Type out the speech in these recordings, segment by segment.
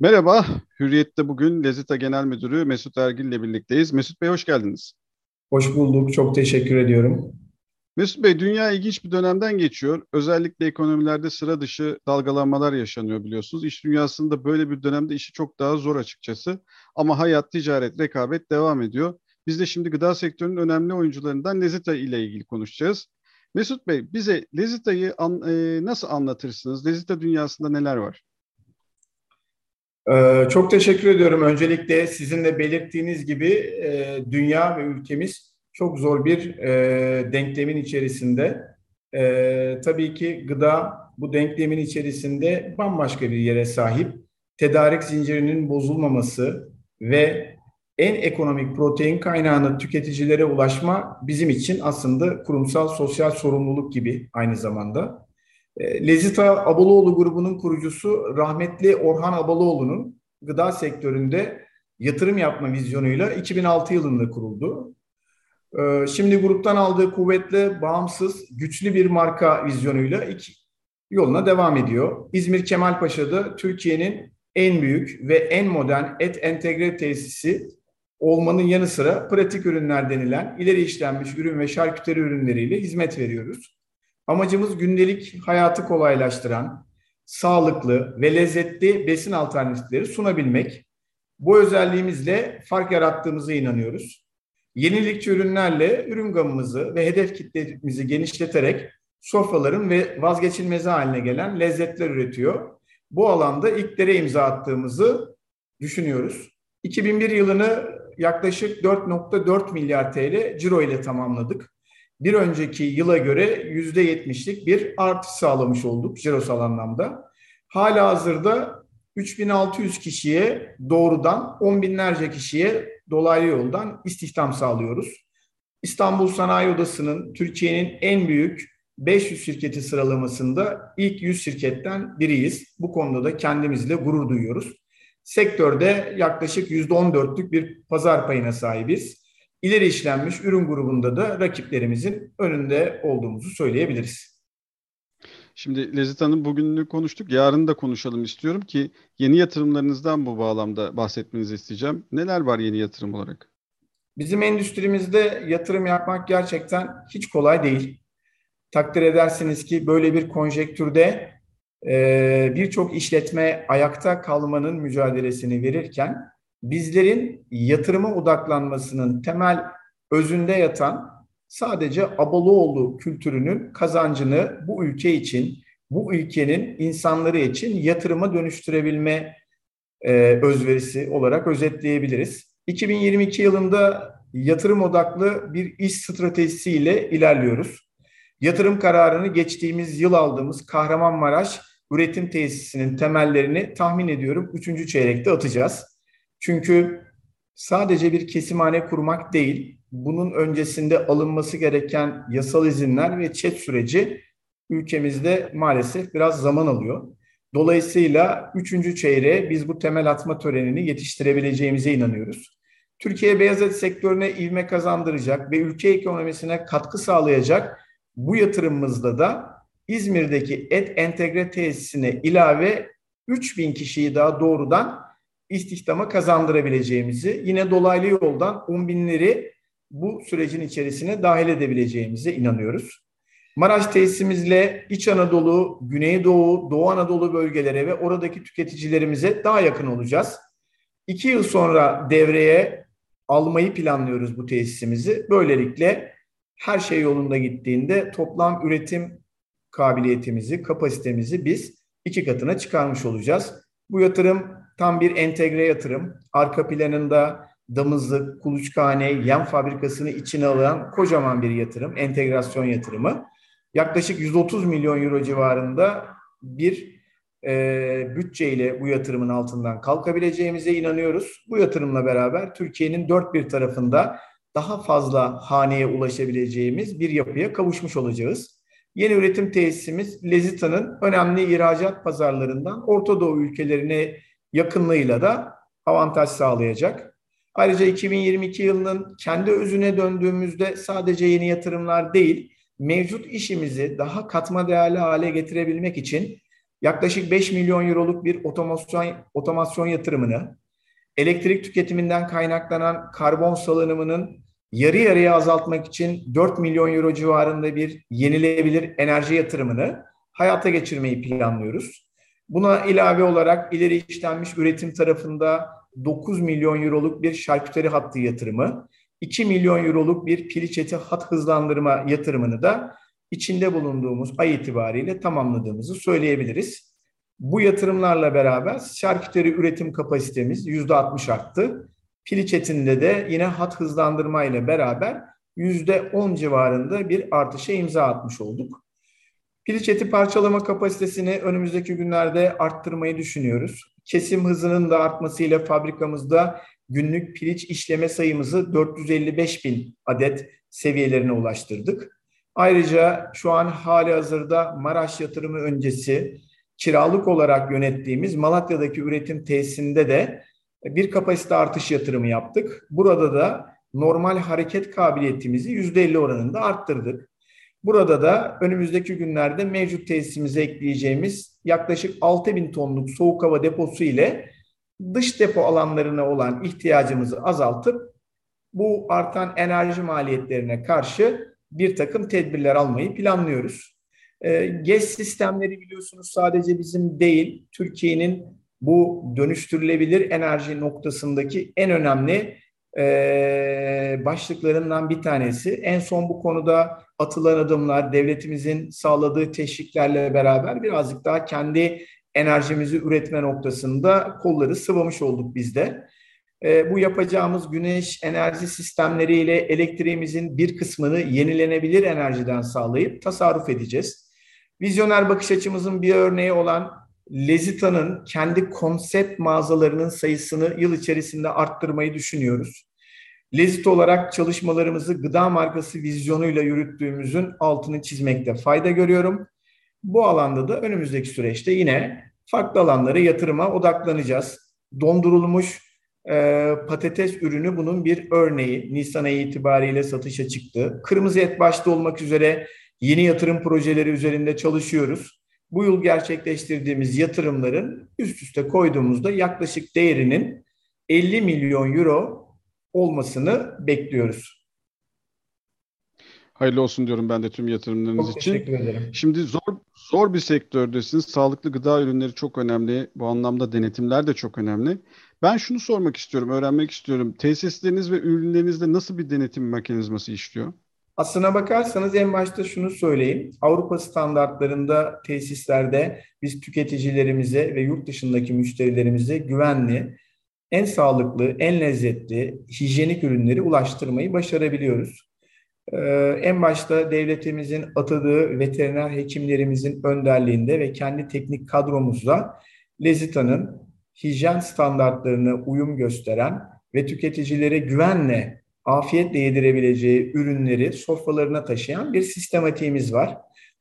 Merhaba, Hürriyet'te bugün Lezita Genel Müdürü Mesut Ergil ile birlikteyiz. Mesut Bey hoş geldiniz. Hoş bulduk, çok teşekkür ediyorum. Mesut Bey, dünya ilginç bir dönemden geçiyor. Özellikle ekonomilerde sıra dışı dalgalanmalar yaşanıyor biliyorsunuz. İş dünyasında böyle bir dönemde işi çok daha zor açıkçası. Ama hayat, ticaret, rekabet devam ediyor. Biz de şimdi gıda sektörünün önemli oyuncularından Lezita ile ilgili konuşacağız. Mesut Bey, bize Lezita'yı an, e, nasıl anlatırsınız? Lezita dünyasında neler var? Ee, çok teşekkür ediyorum. Öncelikle sizin de belirttiğiniz gibi e, dünya ve ülkemiz çok zor bir e, denklemin içerisinde. E, tabii ki gıda bu denklemin içerisinde bambaşka bir yere sahip. Tedarik zincirinin bozulmaması ve en ekonomik protein kaynağını tüketicilere ulaşma bizim için aslında kurumsal sosyal sorumluluk gibi aynı zamanda. E, Lezita Abaloğlu grubunun kurucusu rahmetli Orhan Abaloğlu'nun gıda sektöründe yatırım yapma vizyonuyla 2006 yılında kuruldu. E, şimdi gruptan aldığı kuvvetli, bağımsız, güçlü bir marka vizyonuyla iki, yoluna devam ediyor. İzmir Kemalpaşa'da Türkiye'nin en büyük ve en modern et entegre tesisi olmanın yanı sıra pratik ürünler denilen ileri işlenmiş ürün ve şarküteri ürünleriyle hizmet veriyoruz. Amacımız gündelik hayatı kolaylaştıran, sağlıklı ve lezzetli besin alternatifleri sunabilmek. Bu özelliğimizle fark yarattığımıza inanıyoruz. Yenilikçi ürünlerle ürün gamımızı ve hedef kitlemizi genişleterek sofraların ve vazgeçilmezi haline gelen lezzetler üretiyor. Bu alanda ilklere imza attığımızı düşünüyoruz. 2001 yılını yaklaşık 4.4 milyar TL ciro ile tamamladık bir önceki yıla göre yüzde yetmişlik bir artış sağlamış olduk cirosal anlamda. Hala hazırda 3600 kişiye doğrudan 10 binlerce kişiye dolaylı yoldan istihdam sağlıyoruz. İstanbul Sanayi Odası'nın Türkiye'nin en büyük 500 şirketi sıralamasında ilk 100 şirketten biriyiz. Bu konuda da kendimizle gurur duyuyoruz. Sektörde yaklaşık %14'lük bir pazar payına sahibiz ileri işlenmiş ürün grubunda da rakiplerimizin önünde olduğumuzu söyleyebiliriz. Şimdi Lezit Hanım bugününü konuştuk. Yarın da konuşalım istiyorum ki yeni yatırımlarınızdan bu bağlamda bahsetmenizi isteyeceğim. Neler var yeni yatırım olarak? Bizim endüstrimizde yatırım yapmak gerçekten hiç kolay değil. Takdir edersiniz ki böyle bir konjektürde birçok işletme ayakta kalmanın mücadelesini verirken bizlerin yatırıma odaklanmasının temel özünde yatan sadece Abaloğlu kültürünün kazancını bu ülke için, bu ülkenin insanları için yatırıma dönüştürebilme e, özverisi olarak özetleyebiliriz. 2022 yılında yatırım odaklı bir iş stratejisiyle ilerliyoruz. Yatırım kararını geçtiğimiz yıl aldığımız Kahramanmaraş üretim tesisinin temellerini tahmin ediyorum 3. çeyrekte atacağız. Çünkü sadece bir kesimhane kurmak değil, bunun öncesinde alınması gereken yasal izinler ve çet süreci ülkemizde maalesef biraz zaman alıyor. Dolayısıyla üçüncü çeyreğe biz bu temel atma törenini yetiştirebileceğimize inanıyoruz. Türkiye beyaz et sektörüne ivme kazandıracak ve ülke ekonomisine katkı sağlayacak bu yatırımımızda da İzmir'deki et entegre tesisine ilave 3000 kişiyi daha doğrudan istihdama kazandırabileceğimizi, yine dolaylı yoldan 10 binleri bu sürecin içerisine dahil edebileceğimize inanıyoruz. Maraş tesisimizle İç Anadolu, Güneydoğu, Doğu Anadolu bölgelere ve oradaki tüketicilerimize daha yakın olacağız. İki yıl sonra devreye almayı planlıyoruz bu tesisimizi. Böylelikle her şey yolunda gittiğinde toplam üretim kabiliyetimizi, kapasitemizi biz iki katına çıkarmış olacağız. Bu yatırım tam bir entegre yatırım. Arka planında damızlık, kuluçkane, yem fabrikasını içine alan kocaman bir yatırım, entegrasyon yatırımı. Yaklaşık 130 milyon euro civarında bir e, bütçeyle bu yatırımın altından kalkabileceğimize inanıyoruz. Bu yatırımla beraber Türkiye'nin dört bir tarafında daha fazla haneye ulaşabileceğimiz bir yapıya kavuşmuş olacağız. Yeni üretim tesisimiz Lezita'nın önemli ihracat pazarlarından Orta Doğu ülkelerine yakınlığıyla da avantaj sağlayacak. Ayrıca 2022 yılının kendi özüne döndüğümüzde sadece yeni yatırımlar değil, mevcut işimizi daha katma değerli hale getirebilmek için yaklaşık 5 milyon euroluk bir otomasyon, otomasyon yatırımını, elektrik tüketiminden kaynaklanan karbon salınımının yarı yarıya azaltmak için 4 milyon euro civarında bir yenilenebilir enerji yatırımını hayata geçirmeyi planlıyoruz. Buna ilave olarak ileri işlenmiş üretim tarafında 9 milyon euroluk bir şarküteri hattı yatırımı, 2 milyon euroluk bir piliç eti hat hızlandırma yatırımını da içinde bulunduğumuz ay itibariyle tamamladığımızı söyleyebiliriz. Bu yatırımlarla beraber şarküteri üretim kapasitemiz %60 arttı. Piliç etinde de yine hat hızlandırma ile beraber %10 civarında bir artışa imza atmış olduk. Piliç eti parçalama kapasitesini önümüzdeki günlerde arttırmayı düşünüyoruz. Kesim hızının da artmasıyla fabrikamızda günlük piliç işleme sayımızı 455 bin adet seviyelerine ulaştırdık. Ayrıca şu an hali hazırda Maraş yatırımı öncesi kiralık olarak yönettiğimiz Malatya'daki üretim tesisinde de bir kapasite artış yatırımı yaptık. Burada da normal hareket kabiliyetimizi %50 oranında arttırdık. Burada da önümüzdeki günlerde mevcut tesisimize ekleyeceğimiz yaklaşık 6 bin tonluk soğuk hava deposu ile dış depo alanlarına olan ihtiyacımızı azaltıp bu artan enerji maliyetlerine karşı bir takım tedbirler almayı planlıyoruz. E, GES sistemleri biliyorsunuz sadece bizim değil, Türkiye'nin bu dönüştürülebilir enerji noktasındaki en önemli e, başlıklarından bir tanesi. En son bu konuda atılan adımlar, devletimizin sağladığı teşviklerle beraber birazcık daha kendi enerjimizi üretme noktasında kolları sıvamış olduk biz de. E, bu yapacağımız güneş enerji sistemleriyle elektriğimizin bir kısmını yenilenebilir enerjiden sağlayıp tasarruf edeceğiz. Vizyoner bakış açımızın bir örneği olan Lezita'nın kendi konsept mağazalarının sayısını yıl içerisinde arttırmayı düşünüyoruz. Lezit olarak çalışmalarımızı gıda markası vizyonuyla yürüttüğümüzün altını çizmekte fayda görüyorum. Bu alanda da önümüzdeki süreçte yine farklı alanlara yatırıma odaklanacağız. Dondurulmuş e, patates ürünü bunun bir örneği. Nisan ayı itibariyle satışa çıktı. Kırmızı et başta olmak üzere yeni yatırım projeleri üzerinde çalışıyoruz bu yıl gerçekleştirdiğimiz yatırımların üst üste koyduğumuzda yaklaşık değerinin 50 milyon euro olmasını bekliyoruz. Hayırlı olsun diyorum ben de tüm yatırımlarınız çok için. Teşekkür ederim. Şimdi zor zor bir sektördesiniz. Sağlıklı gıda ürünleri çok önemli. Bu anlamda denetimler de çok önemli. Ben şunu sormak istiyorum, öğrenmek istiyorum. Tesisleriniz ve ürünlerinizde nasıl bir denetim mekanizması işliyor? Aslına bakarsanız en başta şunu söyleyeyim. Avrupa standartlarında tesislerde biz tüketicilerimize ve yurt dışındaki müşterilerimize güvenli, en sağlıklı, en lezzetli, hijyenik ürünleri ulaştırmayı başarabiliyoruz. Ee, en başta devletimizin atadığı veteriner hekimlerimizin önderliğinde ve kendi teknik kadromuzla Lezita'nın hijyen standartlarına uyum gösteren ve tüketicilere güvenle afiyetle yedirebileceği ürünleri sofralarına taşıyan bir sistematiğimiz var.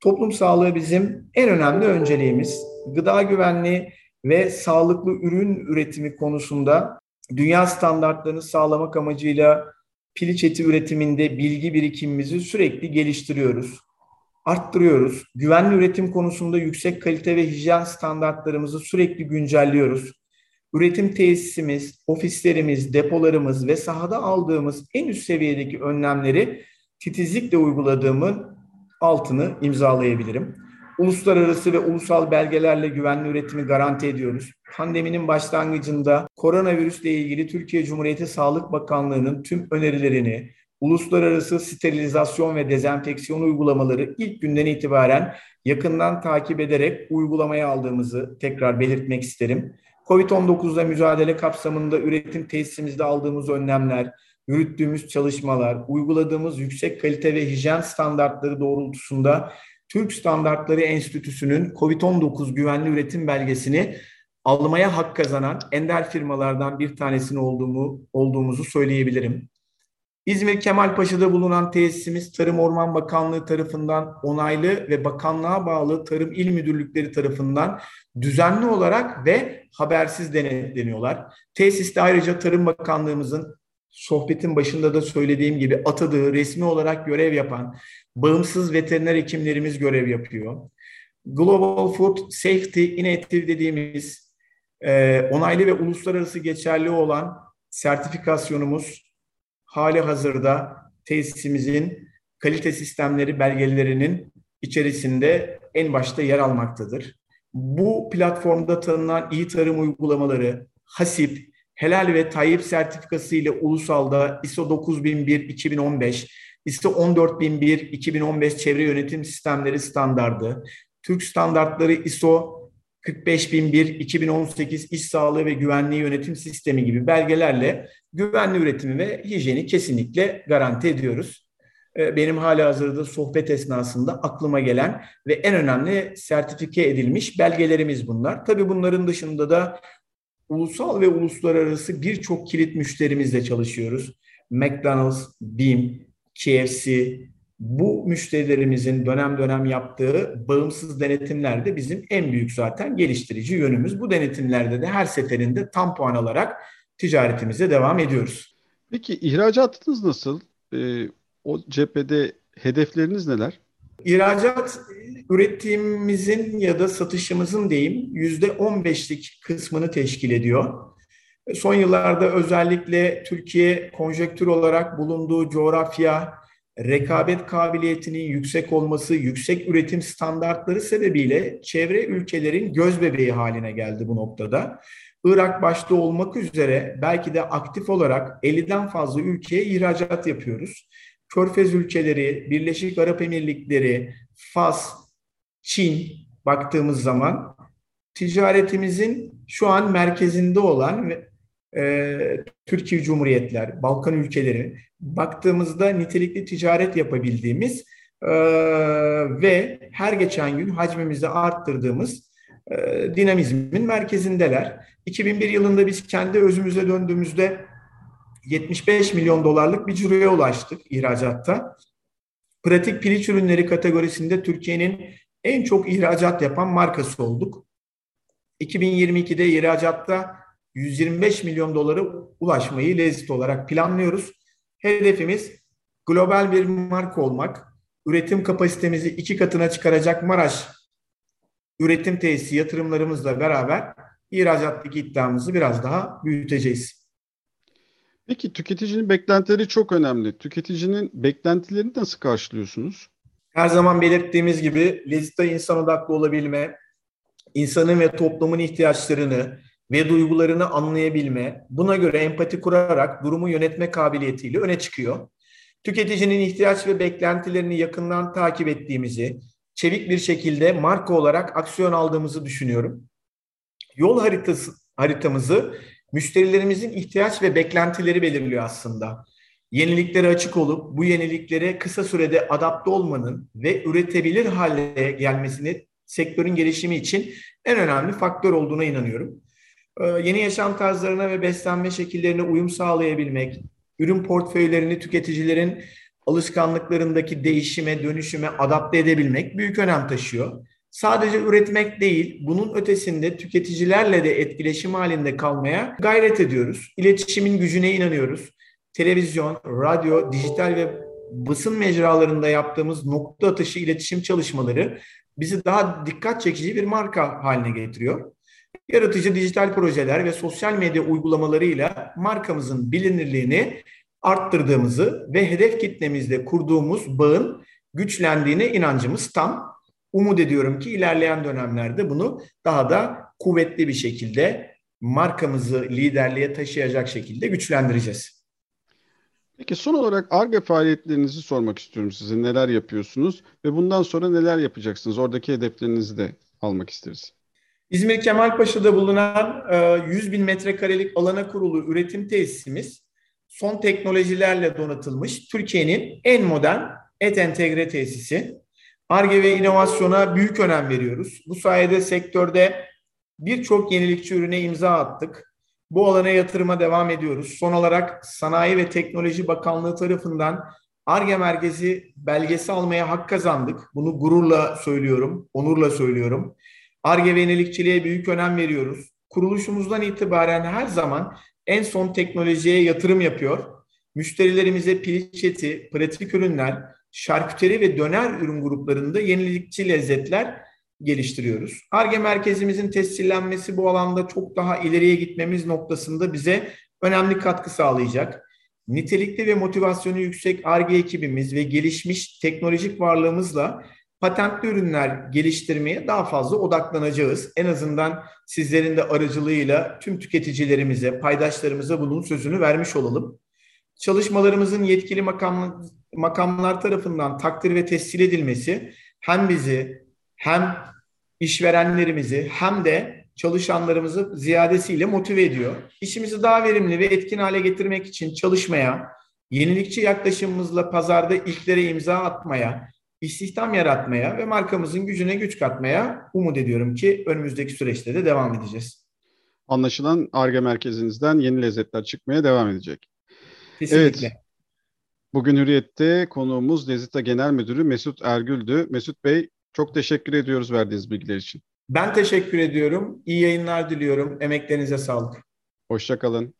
Toplum sağlığı bizim en önemli önceliğimiz. Gıda güvenliği ve sağlıklı ürün üretimi konusunda dünya standartlarını sağlamak amacıyla piliç eti üretiminde bilgi birikimimizi sürekli geliştiriyoruz, arttırıyoruz. Güvenli üretim konusunda yüksek kalite ve hijyen standartlarımızı sürekli güncelliyoruz üretim tesisimiz, ofislerimiz, depolarımız ve sahada aldığımız en üst seviyedeki önlemleri titizlikle uyguladığımın altını imzalayabilirim. Uluslararası ve ulusal belgelerle güvenli üretimi garanti ediyoruz. Pandeminin başlangıcında koronavirüsle ilgili Türkiye Cumhuriyeti Sağlık Bakanlığı'nın tüm önerilerini, uluslararası sterilizasyon ve dezenfeksiyon uygulamaları ilk günden itibaren yakından takip ederek uygulamaya aldığımızı tekrar belirtmek isterim. Covid-19'la mücadele kapsamında üretim tesisimizde aldığımız önlemler, yürüttüğümüz çalışmalar, uyguladığımız yüksek kalite ve hijyen standartları doğrultusunda Türk Standartları Enstitüsü'nün COVID-19 güvenli üretim belgesini almaya hak kazanan ender firmalardan bir tanesini olduğumu, olduğumuzu söyleyebilirim. İzmir Kemalpaşa'da bulunan tesisimiz Tarım Orman Bakanlığı tarafından onaylı ve bakanlığa bağlı Tarım İl Müdürlükleri tarafından düzenli olarak ve habersiz denetleniyorlar. Tesiste ayrıca Tarım Bakanlığımızın sohbetin başında da söylediğim gibi atadığı resmi olarak görev yapan bağımsız veteriner hekimlerimiz görev yapıyor. Global Food Safety Initiative dediğimiz e, onaylı ve uluslararası geçerli olan sertifikasyonumuz hali hazırda tesisimizin kalite sistemleri belgelerinin içerisinde en başta yer almaktadır. Bu platformda tanınan iyi tarım uygulamaları, HASIP, Helal ve Tayyip sertifikası ile ulusalda ISO 9001-2015, ISO 14001-2015 çevre yönetim sistemleri standardı, Türk standartları ISO 45001-2018 iş sağlığı ve güvenliği yönetim sistemi gibi belgelerle güvenli üretimi ve hijyeni kesinlikle garanti ediyoruz. Ee, benim hala hazırda sohbet esnasında aklıma gelen ve en önemli sertifike edilmiş belgelerimiz bunlar. Tabii bunların dışında da ulusal ve uluslararası birçok kilit müşterimizle çalışıyoruz. McDonald's, BİM, KFC, bu müşterilerimizin dönem dönem yaptığı bağımsız denetimlerde bizim en büyük zaten geliştirici yönümüz. Bu denetimlerde de her seferinde tam puan alarak ticaretimize devam ediyoruz. Peki ihracatınız nasıl? Ee, o cephede hedefleriniz neler? İhracat ürettiğimizin ya da satışımızın diyeyim yüzde 15'lik kısmını teşkil ediyor. Son yıllarda özellikle Türkiye konjektür olarak bulunduğu coğrafya, rekabet kabiliyetinin yüksek olması, yüksek üretim standartları sebebiyle çevre ülkelerin göz bebeği haline geldi bu noktada. Irak başta olmak üzere belki de aktif olarak 50'den fazla ülkeye ihracat yapıyoruz. Körfez ülkeleri, Birleşik Arap Emirlikleri, Fas, Çin baktığımız zaman ticaretimizin şu an merkezinde olan e, Türkiye Cumhuriyetler, Balkan ülkeleri baktığımızda nitelikli ticaret yapabildiğimiz e, ve her geçen gün hacmimizi arttırdığımız e, dinamizmin merkezindeler. 2001 yılında biz kendi özümüze döndüğümüzde 75 milyon dolarlık bir ciroya ulaştık ihracatta. Pratik piliç ürünleri kategorisinde Türkiye'nin en çok ihracat yapan markası olduk. 2022'de ihracatta 125 milyon dolara ulaşmayı lezzet olarak planlıyoruz. Hedefimiz global bir marka olmak, üretim kapasitemizi iki katına çıkaracak Maraş üretim tesisi yatırımlarımızla beraber ihracattaki iddiamızı biraz daha büyüteceğiz. Peki tüketicinin beklentileri çok önemli. Tüketicinin beklentilerini nasıl karşılıyorsunuz? Her zaman belirttiğimiz gibi lezzetli insan odaklı olabilme, insanın ve toplumun ihtiyaçlarını, ve duygularını anlayabilme, buna göre empati kurarak durumu yönetme kabiliyetiyle öne çıkıyor. Tüketicinin ihtiyaç ve beklentilerini yakından takip ettiğimizi, çevik bir şekilde marka olarak aksiyon aldığımızı düşünüyorum. Yol haritası haritamızı müşterilerimizin ihtiyaç ve beklentileri belirliyor aslında. Yeniliklere açık olup bu yeniliklere kısa sürede adapte olmanın ve üretebilir hale gelmesini sektörün gelişimi için en önemli faktör olduğuna inanıyorum. Ee, yeni yaşam tarzlarına ve beslenme şekillerine uyum sağlayabilmek, ürün portföylerini tüketicilerin alışkanlıklarındaki değişime, dönüşüme adapte edebilmek büyük önem taşıyor. Sadece üretmek değil, bunun ötesinde tüketicilerle de etkileşim halinde kalmaya gayret ediyoruz. İletişimin gücüne inanıyoruz. Televizyon, radyo, dijital ve basın mecralarında yaptığımız nokta atışı iletişim çalışmaları bizi daha dikkat çekici bir marka haline getiriyor. Yaratıcı dijital projeler ve sosyal medya uygulamalarıyla markamızın bilinirliğini arttırdığımızı ve hedef kitlemizde kurduğumuz bağın güçlendiğine inancımız tam. Umut ediyorum ki ilerleyen dönemlerde bunu daha da kuvvetli bir şekilde markamızı liderliğe taşıyacak şekilde güçlendireceğiz. Peki son olarak ARGE faaliyetlerinizi sormak istiyorum size. Neler yapıyorsunuz ve bundan sonra neler yapacaksınız? Oradaki hedeflerinizi de almak isteriz. İzmir Kemalpaşa'da bulunan 100 e, bin metrekarelik alana kurulu üretim tesisimiz son teknolojilerle donatılmış Türkiye'nin en modern et entegre tesisi. ARGE ve inovasyona büyük önem veriyoruz. Bu sayede sektörde birçok yenilikçi ürüne imza attık. Bu alana yatırıma devam ediyoruz. Son olarak Sanayi ve Teknoloji Bakanlığı tarafından ARGE merkezi belgesi almaya hak kazandık. Bunu gururla söylüyorum, onurla söylüyorum. ARGE ve yenilikçiliğe büyük önem veriyoruz. Kuruluşumuzdan itibaren her zaman en son teknolojiye yatırım yapıyor. Müşterilerimize piliç eti, pratik ürünler, şarküteri ve döner ürün gruplarında yenilikçi lezzetler geliştiriyoruz. ARGE merkezimizin tescillenmesi bu alanda çok daha ileriye gitmemiz noktasında bize önemli katkı sağlayacak. Nitelikli ve motivasyonu yüksek ARGE ekibimiz ve gelişmiş teknolojik varlığımızla patentli ürünler geliştirmeye daha fazla odaklanacağız. En azından sizlerin de aracılığıyla tüm tüketicilerimize, paydaşlarımıza bunun sözünü vermiş olalım. Çalışmalarımızın yetkili makam, makamlar tarafından takdir ve tescil edilmesi hem bizi hem işverenlerimizi hem de çalışanlarımızı ziyadesiyle motive ediyor. İşimizi daha verimli ve etkin hale getirmek için çalışmaya, yenilikçi yaklaşımımızla pazarda ilklere imza atmaya, istihdam yaratmaya ve markamızın gücüne güç katmaya umut ediyorum ki önümüzdeki süreçte de devam edeceğiz. Anlaşılan ARGE merkezinizden yeni lezzetler çıkmaya devam edecek. Kesinlikle. Evet. Bugün Hürriyet'te konuğumuz Lezita Genel Müdürü Mesut Ergül'dü. Mesut Bey çok teşekkür ediyoruz verdiğiniz bilgiler için. Ben teşekkür ediyorum. İyi yayınlar diliyorum. Emeklerinize sağlık. Hoşçakalın.